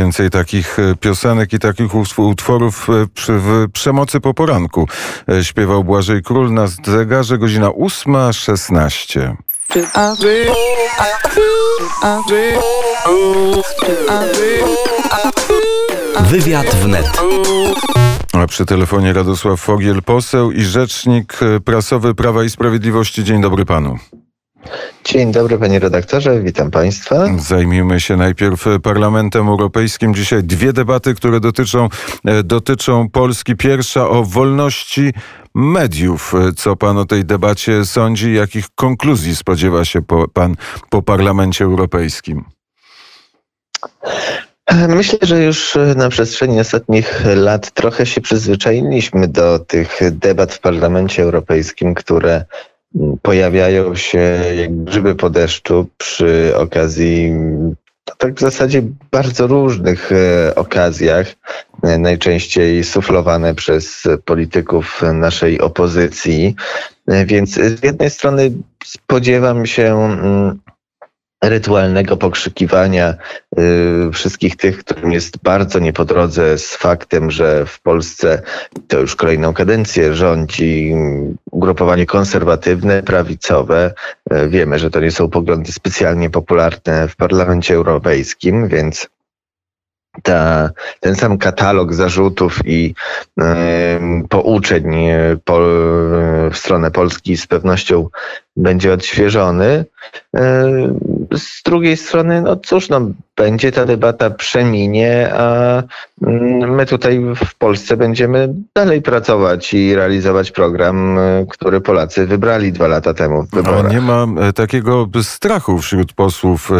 więcej takich piosenek i takich utworów w przemocy po poranku. Śpiewał Błażej Król na zegarze godzina 8.16. Wywiad wnet. A przy telefonie Radosław Fogiel, poseł i rzecznik prasowy Prawa i Sprawiedliwości. Dzień dobry panu. Dzień dobry panie redaktorze, witam państwa. Zajmijmy się najpierw Parlamentem Europejskim. Dzisiaj dwie debaty, które dotyczą, e, dotyczą Polski. Pierwsza o wolności mediów. Co pan o tej debacie sądzi? Jakich konkluzji spodziewa się po, pan po Parlamencie Europejskim? Myślę, że już na przestrzeni ostatnich lat trochę się przyzwyczailiśmy do tych debat w Parlamencie Europejskim, które pojawiają się jak grzyby po deszczu przy okazji tak w zasadzie bardzo różnych e, okazjach, e, najczęściej suflowane przez polityków naszej opozycji. E, więc z jednej strony spodziewam się mm, rytualnego pokrzykiwania y, wszystkich tych, którym jest bardzo nie po drodze z faktem, że w Polsce to już kolejną kadencję rządzi ugrupowanie konserwatywne, prawicowe. Y, wiemy, że to nie są poglądy specjalnie popularne w Parlamencie Europejskim, więc ta, ten sam katalog zarzutów i y, pouczeń po, w stronę Polski z pewnością będzie odświeżony. Z drugiej strony, no cóż, no, będzie ta debata przeminie, a mm, my tutaj w Polsce będziemy dalej pracować i realizować program, e, który Polacy wybrali dwa lata temu w wyborach. A nie ma e, takiego strachu wśród posłów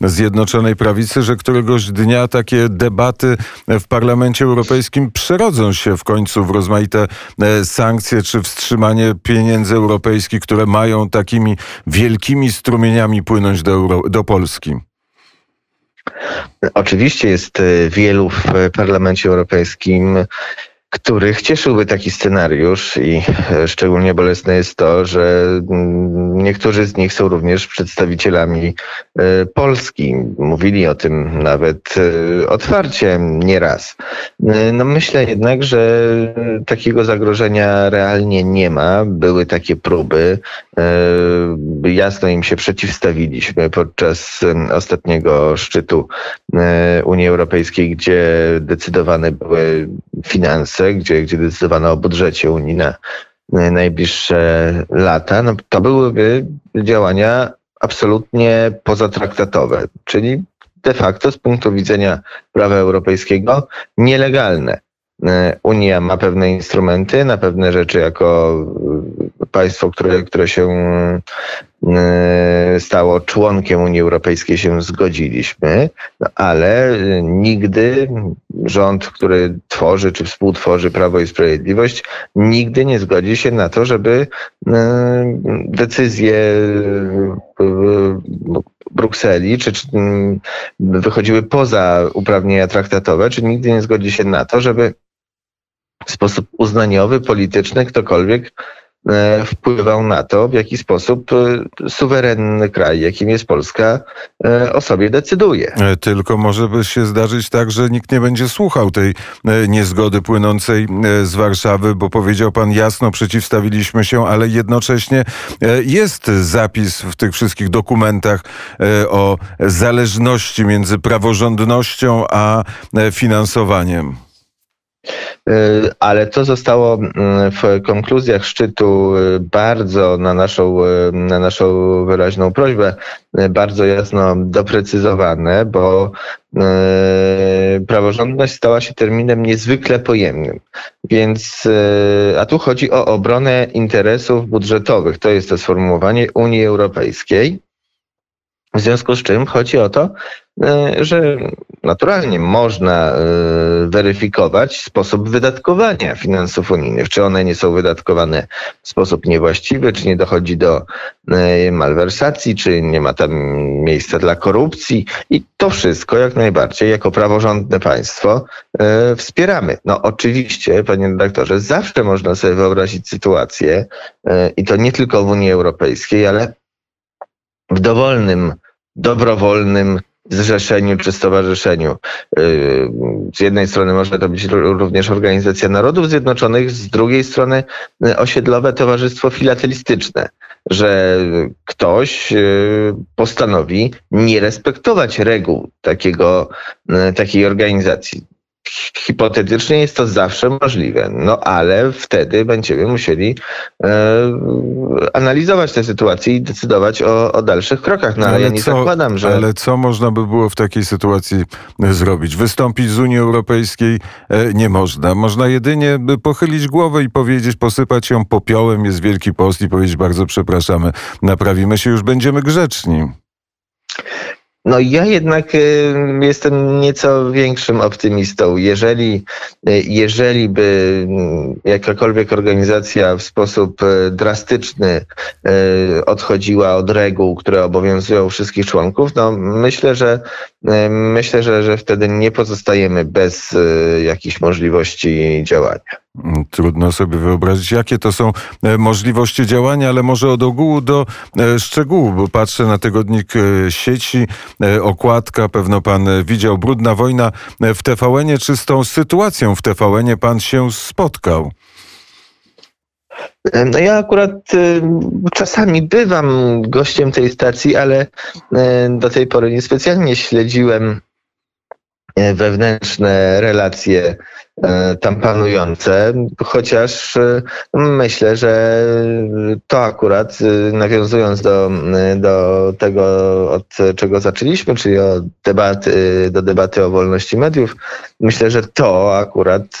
e, Zjednoczonej Prawicy, że któregoś dnia takie debaty w Parlamencie Europejskim przerodzą się w końcu w rozmaite sankcje czy wstrzymanie pieniędzy europejskich, które mają takimi wielkimi strumieniami płynąć do, Euro do Polski? Oczywiście jest e, wielu w Parlamencie Europejskim których cieszyłby taki scenariusz i e, szczególnie bolesne jest to, że mm, niektórzy z nich są również przedstawicielami e, Polski. Mówili o tym nawet e, otwarcie nieraz. No myślę jednak, że takiego zagrożenia realnie nie ma. Były takie próby. Jasno im się przeciwstawiliśmy podczas ostatniego szczytu Unii Europejskiej, gdzie decydowane były finanse gdzie, gdzie decydowano o budżecie Unii na najbliższe lata, no to byłyby działania absolutnie pozatraktatowe, czyli de facto z punktu widzenia prawa europejskiego nielegalne. Unia ma pewne instrumenty na pewne rzeczy jako państwo, które, które się e, stało członkiem Unii Europejskiej, się zgodziliśmy, no ale nigdy rząd, który tworzy czy współtworzy Prawo i Sprawiedliwość, nigdy nie zgodzi się na to, żeby e, decyzje Brukseli, czy, czy wychodziły poza uprawnienia traktatowe, czy nigdy nie zgodzi się na to, żeby w sposób uznaniowy, polityczny ktokolwiek E, wpływał na to, w jaki sposób e, suwerenny kraj, jakim jest Polska, e, o sobie decyduje. Tylko może by się zdarzyć tak, że nikt nie będzie słuchał tej niezgody płynącej z Warszawy, bo powiedział pan jasno, przeciwstawiliśmy się, ale jednocześnie jest zapis w tych wszystkich dokumentach o zależności między praworządnością a finansowaniem. Y, ale to zostało mm, w konkluzjach szczytu y, bardzo na naszą, y, na naszą wyraźną prośbę bardzo jasno doprecyzowane, bo praworządność stała się terminem niezwykle pojemnym. Więc, a tu chodzi o obronę interesów budżetowych. To jest to sformułowanie Unii Europejskiej. W związku z czym chodzi o to, e, że naturalnie można e, weryfikować sposób wydatkowania finansów unijnych, czy one nie są wydatkowane w sposób niewłaściwy, czy nie dochodzi do e, malwersacji, czy nie ma tam miejsca dla korupcji i to wszystko jak najbardziej jako praworządne państwo wspieramy. No oczywiście, panie redaktorze, zawsze można sobie wyobrazić sytuację i to nie tylko w Unii Europejskiej, ale w dowolnym, dobrowolnym zrzeszeniu czy stowarzyszeniu. Z jednej strony może to być również Organizacja Narodów Zjednoczonych, z drugiej strony osiedlowe towarzystwo filatelistyczne, że ktoś postanowi nie respektować reguł takiego, takiej organizacji hipotetycznie jest to zawsze możliwe, no ale wtedy będziemy musieli e, analizować tę sytuację i decydować o, o dalszych krokach. No ale, ale ja nie co, zakładam, że. Ale co można by było w takiej sytuacji zrobić? Wystąpić z Unii Europejskiej e, nie można. Można jedynie pochylić głowę i powiedzieć, posypać ją popiołem, jest Wielki Post i powiedzieć bardzo przepraszamy, naprawimy się, już będziemy grzeczni. No ja jednak y, jestem nieco większym optymistą. Jeżeli, y, jeżeli by mm, jakakolwiek organizacja w sposób y, drastyczny odchodziła od reguł, które obowiązują wszystkich członków, no myślę, że myślę, że, że wtedy nie pozostajemy bez jakichś możliwości działania. Trudno sobie wyobrazić, jakie to są e, możliwości działania, ale może od ogółu do e, szczegółu, bo patrzę na tygodnik e, sieci, okładka, pewno pan widział, brudna wojna w TVN-ie. Czy z tą sytuacją w TVN-ie pan się spotkał? No ja akurat czasami bywam gościem tej stacji, ale do tej pory niespecjalnie śledziłem wewnętrzne relacje tam panujące, chociaż e, myślę, że to akurat e, nawiązując do, do tego, od czego zaczęliśmy, czyli o debaty, do debaty o wolności mediów, myślę, że to akurat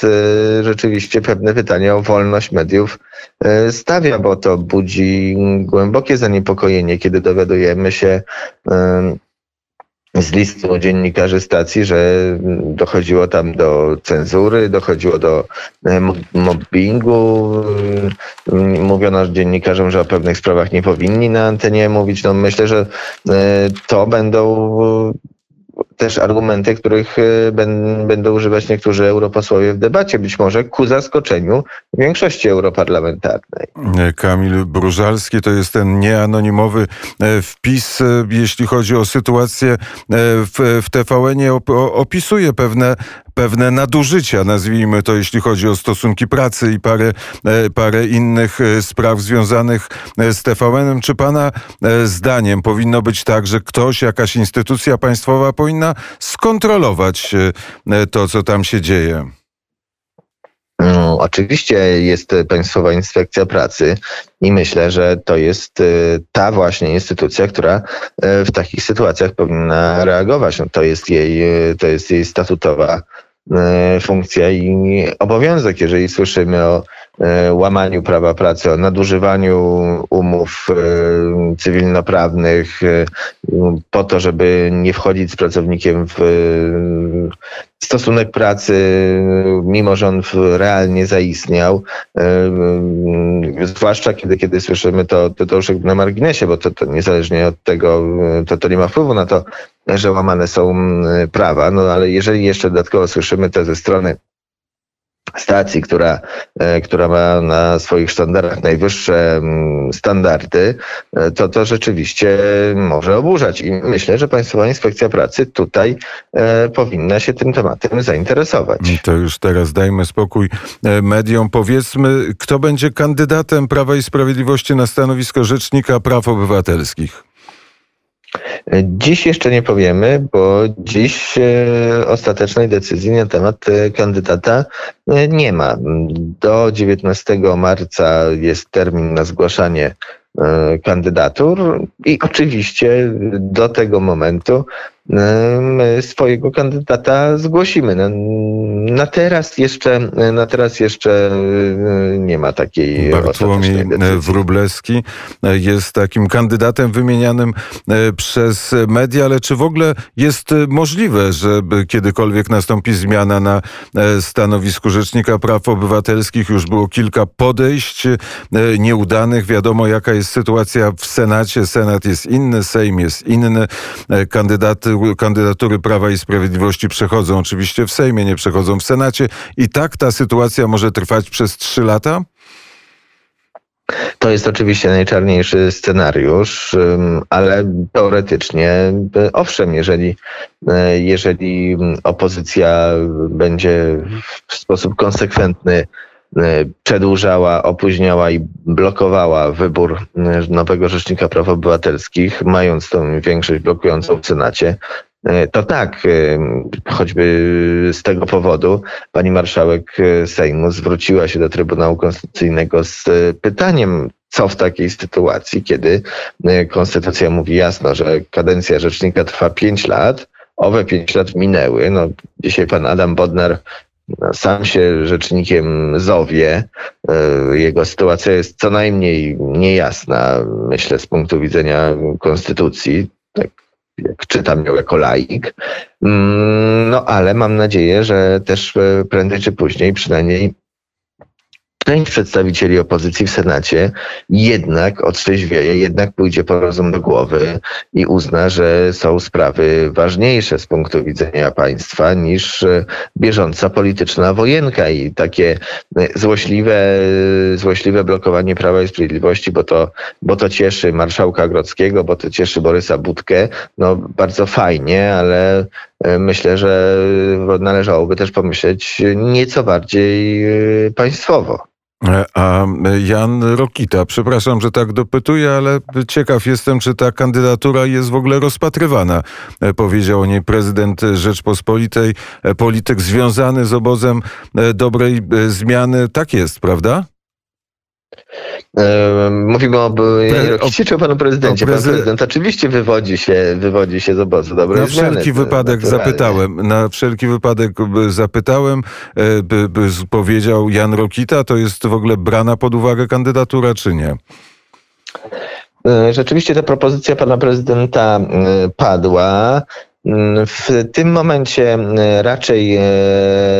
rzeczywiście pewne pytanie o wolność mediów stawia, bo to budzi głębokie zaniepokojenie, kiedy dowiadujemy się z listu dziennikarzy stacji, że dochodziło tam do cenzury, dochodziło do e, mobbingu. Mm, mówiono dziennikarzom, że o pewnych sprawach nie powinni na antenie mówić. No myślę, że e, to będą też argumenty, których e, będą używać niektórzy europosłowie w debacie, być może ku zaskoczeniu większości europarlamentarnej. Kamil Brużalski to jest ten nieanonimowy e, wpis, e, jeśli chodzi o sytuację w, w TVN-ie, opisuje pewne pewne nadużycia, nazwijmy to, jeśli chodzi o stosunki pracy i parę, e, parę innych e, spraw związanych e, z TVN-em. Czy Pana zdaniem powinno być tak, że ktoś, jakaś instytucja państwowa powinna skontrolować to, co tam się dzieje? No, oczywiście jest Państwowa Inspekcja Pracy i myślę, że to jest ta właśnie instytucja, która w takich sytuacjach powinna reagować. No, to, jest jej, to jest jej statutowa funkcja i obowiązek, jeżeli słyszymy o e, łamaniu prawa pracy, o nadużywaniu umów e, cywilnoprawnych po to, żeby nie wchodzić z pracownikiem w stosunek pracy, mimo że on realnie zaistniał, zwłaszcza kiedy, kiedy słyszymy to, to, to już na marginesie, bo to, to niezależnie od tego, to, to nie ma wpływu na to, że łamane są prawa, no ale jeżeli jeszcze dodatkowo słyszymy to ze strony stacji, która, e, która ma na swoich sztandarach najwyższe mm, standardy, e, to to rzeczywiście może oburzać. I myślę, że Państwowa Inspekcja Pracy tutaj e, powinna się tym tematem zainteresować. To już teraz dajmy spokój mediom. Powiedzmy, kto będzie kandydatem Prawa i Sprawiedliwości na stanowisko Rzecznika Praw Obywatelskich? Dziś jeszcze nie powiemy, bo dziś e, ostatecznej decyzji na temat e, kandydata e, nie ma. Do 19 marca jest termin na zgłaszanie kandydatur i oczywiście do tego momentu swojego kandydata zgłosimy. No, na teraz jeszcze, na teraz jeszcze e, nie ma takiej Bartłomiej Wróblewski jest takim kandydatem wymienianym e, przez media, ale czy w ogóle jest możliwe, żeby kiedykolwiek nastąpi zmiana na e, stanowisku Rzecznika Praw Obywatelskich? Już było kilka podejść nieudanych. Wiadomo, jaka jest sytuacja w Senacie. Senat jest inny, Sejm jest inny. Kandydaty kandydatury Prawa i Sprawiedliwości przechodzą oczywiście w Sejmie, nie przechodzą w Senacie. I tak ta sytuacja może trwać przez trzy lata? To jest oczywiście najczarniejszy scenariusz, ale teoretycznie, y, owszem, jeżeli, y, jeżeli opozycja będzie w sposób konsekwentny przedłużała, opóźniała i blokowała wybór y, nowego Rzecznika Praw Obywatelskich, mając tą większość blokującą w Senacie, y, to tak, choćby z tego powodu pani marszałek Sejmu zwróciła się do Trybunału Konstytucyjnego z pytaniem, co w takiej sytuacji, kiedy Konstytucja mówi jasno, że kadencja rzecznika trwa 5 lat, owe 5 lat minęły. No, dzisiaj pan Adam Bodnar sam się rzecznikiem zowie. Y, Jego sytuacja jest co najmniej niejasna, myślę, z punktu widzenia konstytucji. Tak jak czytam ją jako laik. Mm, No ale mam nadzieję, że też e, prędzej czy później przynajmniej część przedstawicieli opozycji w Senacie jednak otrzeźwieje, jednak pójdzie po rozum do głowy i uzna, że są sprawy ważniejsze z punktu widzenia państwa niż e, bieżąca polityczna wojenka i takie e, złośliwe, złośliwe blokowanie Prawa i Sprawiedliwości, bo to, bo to cieszy marszałka Grodzkiego, bo to cieszy Borysa Budkę. No bardzo fajnie, ale e, myślę, że należałoby też pomyśleć nieco bardziej e, państwowo. E, A Jan Rokita, przepraszam, że tak dopytuję, ale ciekaw jestem, czy ta kandydatura jest w ogóle rozpatrywana. E, Powiedział o niej prezydent Rzeczpospolitej, e, polityk związany z obozem e, dobrej e, zmiany. Tak jest, prawda? Mówimy o, Rokicie czy o panu prezydencie. o Pan prezy- prezydent oczywiście wywodzi się, wywodzi się z obozu dobrej Na zmiany, wszelki to wypadek naturalnie. zapytałem. Na wszelki wypadek zapytałem, e, by, by powiedział Jan Rokita, to jest w ogóle brana pod uwagę kandydatura, czy nie? E, Rzeczywiście ta propozycja pana prezydenta e, padła. Mm, W tym momencie raczej,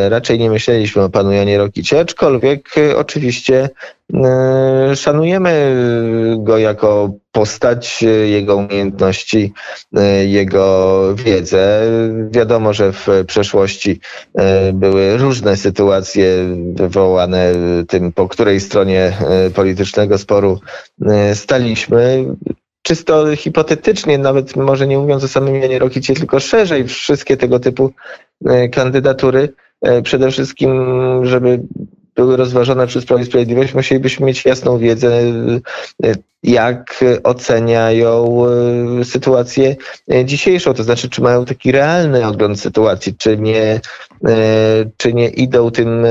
raczej nie myśleliśmy o panu Janie Rokicie, aczkolwiek oczywiście szanujemy go jako postać, e, jego umiejętności, e, jego wiedzę. Wiadomo, że w przeszłości e, były różne sytuacje wywołane tym, po której stronie e, politycznego sporu e, staliśmy. Czysto hipotetycznie, nawet może nie mówiąc o samym Janie Rokicie, tylko szerzej, wszystkie tego typu e, kandydatury, e, przede wszystkim, żeby były rozważone przez Prawo i Sprawiedliwość, musielibyśmy mieć jasną wiedzę, e, jak oceniają e, sytuację dzisiejszą, to znaczy, czy mają taki realny ogląd sytuacji, czy nie, e, czy nie idą tym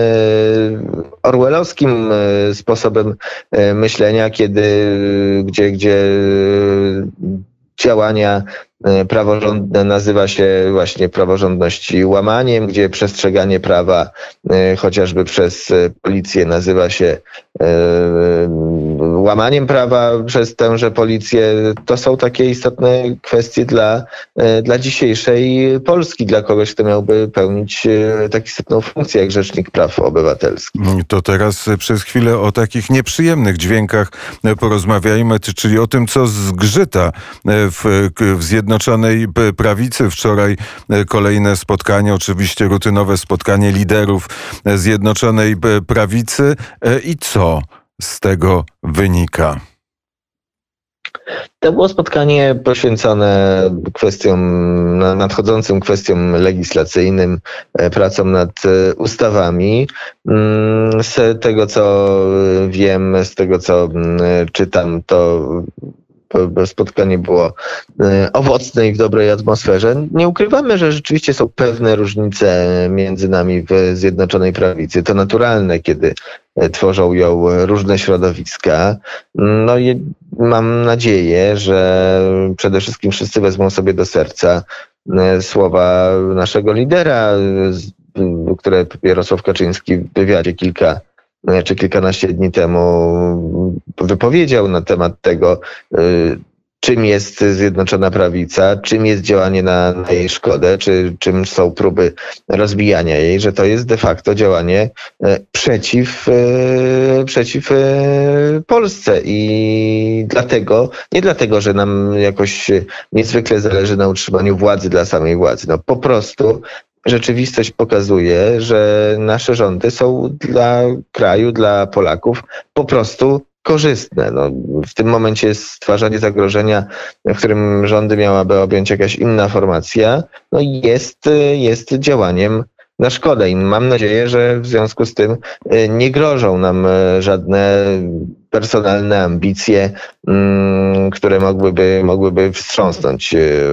orwellowskim sposobem myślenia, kiedy, gdzie, gdzie działania praworządne nazywa się właśnie praworządności łamaniem, gdzie przestrzeganie prawa e, chociażby przez e, policję nazywa się e, łamaniem prawa przez tęże policję. To są takie istotne kwestie dla, e, dla dzisiejszej Polski, dla kogoś, kto miałby pełnić e, tak istotną funkcję jak Rzecznik Praw Obywatelskich. To teraz przez chwilę o takich nieprzyjemnych dźwiękach e, porozmawiajmy, czyli o tym, co zgrzyta w, w Zjednoczonej Prawicy. Wczoraj kolejne spotkanie, oczywiście rutynowe spotkanie liderów Zjednoczonej Prawicy. I co z tego wynika? To było spotkanie poświęcone kwestiom, na- nadchodzącym kwestiom legislacyjnym, e, pracom nad e, ustawami. Mm, Z tego, co wiem, z tego, co mm, czytam, to spotkanie było e, owocne i w dobrej atmosferze. Nie ukrywamy, że rzeczywiście są pewne różnice między nami w Zjednoczonej Prawicy. To naturalne, kiedy e, tworzą ją różne środowiska. No i mam nadzieję, że przede wszystkim wszyscy wezmą sobie do serca e, słowa naszego lidera, które Jarosław Kaczyński w wywiadzie kilka e, czy kilkanaście dni temu wypowiedział na temat tego, e, czym jest Zjednoczona Prawica, czym jest działanie na, na jej szkodę, czy czym są próby rozbijania jej, że to jest de facto działanie e, przeciw, e, przeciw Polsce. I dlatego, nie dlatego, że nam jakoś niezwykle zależy na utrzymaniu władzy dla samej władzy, no po prostu rzeczywistość pokazuje, że nasze rządy są dla kraju, dla Polaków po prostu korzystne. No, w tym momencie jest stwarzanie zagrożenia, w którym rządy miałaby objąć jakaś inna formacja, no jest, jest działaniem na szkodę i mam nadzieję, że w związku z tym y, nie grożą nam y, żadne personalne ambicje, mm, które mogłyby, mogłyby wstrząsnąć y,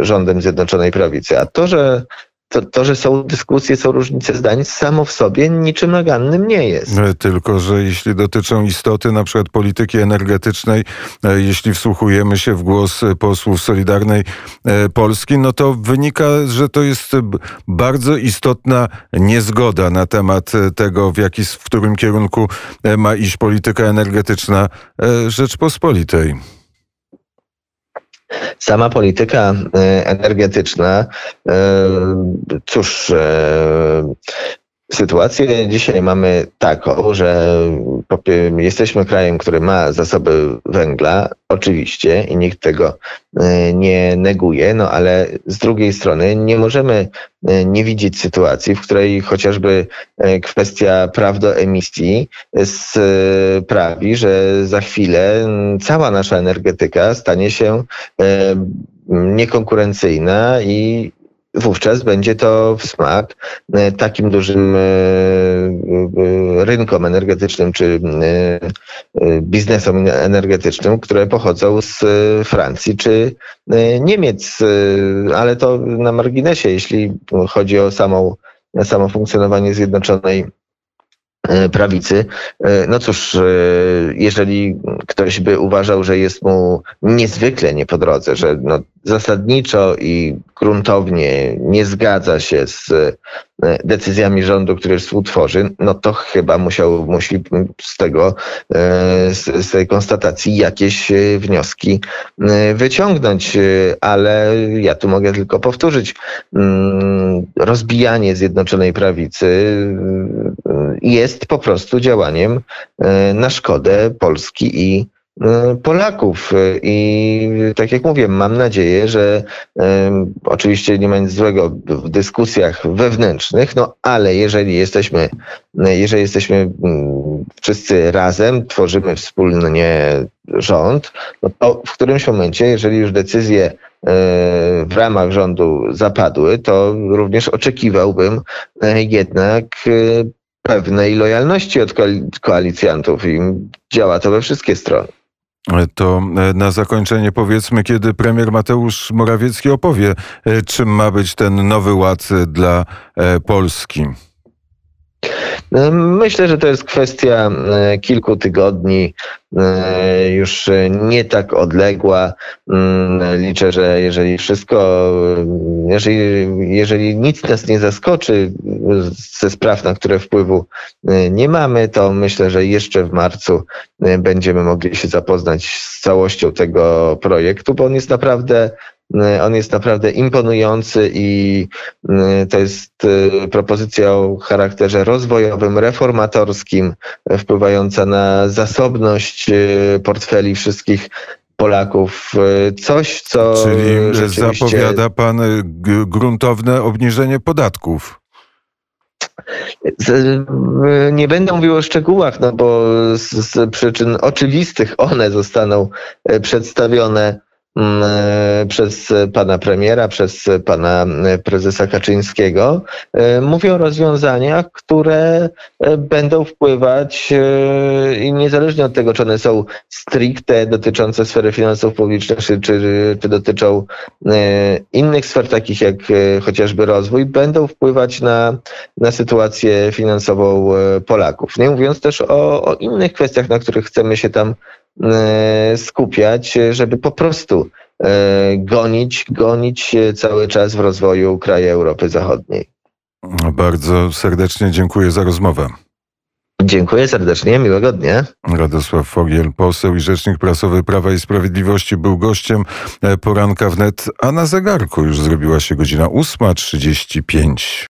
rządem Zjednoczonej Prawicy. A to, że to, to, że są dyskusje, są różnice zdań, samo w sobie niczym nagannym nie jest. E, tylko, że jeśli dotyczą istoty na przykład polityki energetycznej, e, jeśli wsłuchujemy się w głos posłów Solidarnej e, Polski, no to wynika, że to jest bardzo istotna niezgoda na temat tego, w, jaki, w którym kierunku ma iść polityka energetyczna Rzeczpospolitej. Sama polityka e, energetyczna, e, cóż, e, Sytuację. Dzisiaj mamy taką, że jesteśmy krajem, który ma zasoby węgla, oczywiście, i nikt tego e, nie neguje, no ale z drugiej strony nie możemy e, nie widzieć sytuacji, w której chociażby e, kwestia praw do emisji sprawi, że za chwilę cała nasza energetyka stanie się niekonkurencyjna i wówczas będzie to w smak e, takim dużym e, e, rynkom energetycznym czy biznesom energetycznym, które pochodzą z Francji czy Niemiec, ale to na marginesie, jeśli chodzi o samą, samo funkcjonowanie Zjednoczonej prawicy. E, no cóż, e, jeżeli ktoś by uważał, że jest mu niezwykle nie po drodze, że no zasadniczo i gruntownie nie zgadza się z decyzjami rządu, który współtworzy, no to chyba musiał, musi z tego, z, z tej konstatacji jakieś wnioski wyciągnąć, ale ja tu mogę tylko powtórzyć. Mm, rozbijanie Zjednoczonej Prawicy jest po prostu działaniem e, na szkodę Polski i e, Polaków. I tak jak mówię, mam nadzieję, że oczywiście nie ma nic złego w dyskusjach wewnętrznych, no ale jeżeli jesteśmy, jeżeli jesteśmy um, wszyscy razem, tworzymy wspólnie rząd, no to w którymś momencie, jeżeli już decyzje w ramach rządu zapadły, to również oczekiwałbym jednak pewnej lojalności od koalicjantów i działa to we wszystkie strony. To e, na zakończenie powiedzmy, kiedy premier Mateusz Morawiecki opowie, e, czym ma być ten nowy ład dla e, Polski. Myślę, że to jest kwestia kilku tygodni, już nie tak odległa. Mm, liczę, że jeżeli wszystko, jeżeli, jeżeli nic nas nie zaskoczy ze spraw, na które wpływu nie mamy, to myślę, że jeszcze w marcu będziemy mogli się zapoznać z całością tego projektu, bo on jest naprawdę on jest naprawdę imponujący i y, to jest y, propozycja o charakterze rozwojowym, reformatorskim, wpływająca na zasobność y, portfeli wszystkich Polaków. Coś, co. Czyli rzeczywiście... zapowiada pan gruntowne obniżenie podatków. Nie będę mówił o szczegółach, no bo z, przyczyn oczywistych one zostaną przedstawione przez pana premiera, przez pana prezesa Kaczyńskiego. E, mówię o rozwiązaniach, które e, będą wpływać i niezależnie od tego, czy one są stricte dotyczące sfery finansów publicznych, czy, czy, czy dotyczą innych sfer, takich jak chociażby rozwój, będą wpływać na, na sytuację finansową Polaków. Nie mówiąc też o, o innych kwestiach, na których chcemy się tam E, skupiać, żeby po prostu e, gonić, gonić cały czas w rozwoju krajów Europy Zachodniej. Bardzo serdecznie dziękuję za rozmowę. Dziękuję serdecznie, miłego dnia. Radosław Fogiel, poseł i rzecznik prasowy Prawa i Sprawiedliwości był gościem e, poranka wnet, a na zegarku już zrobiła się godzina 8.35.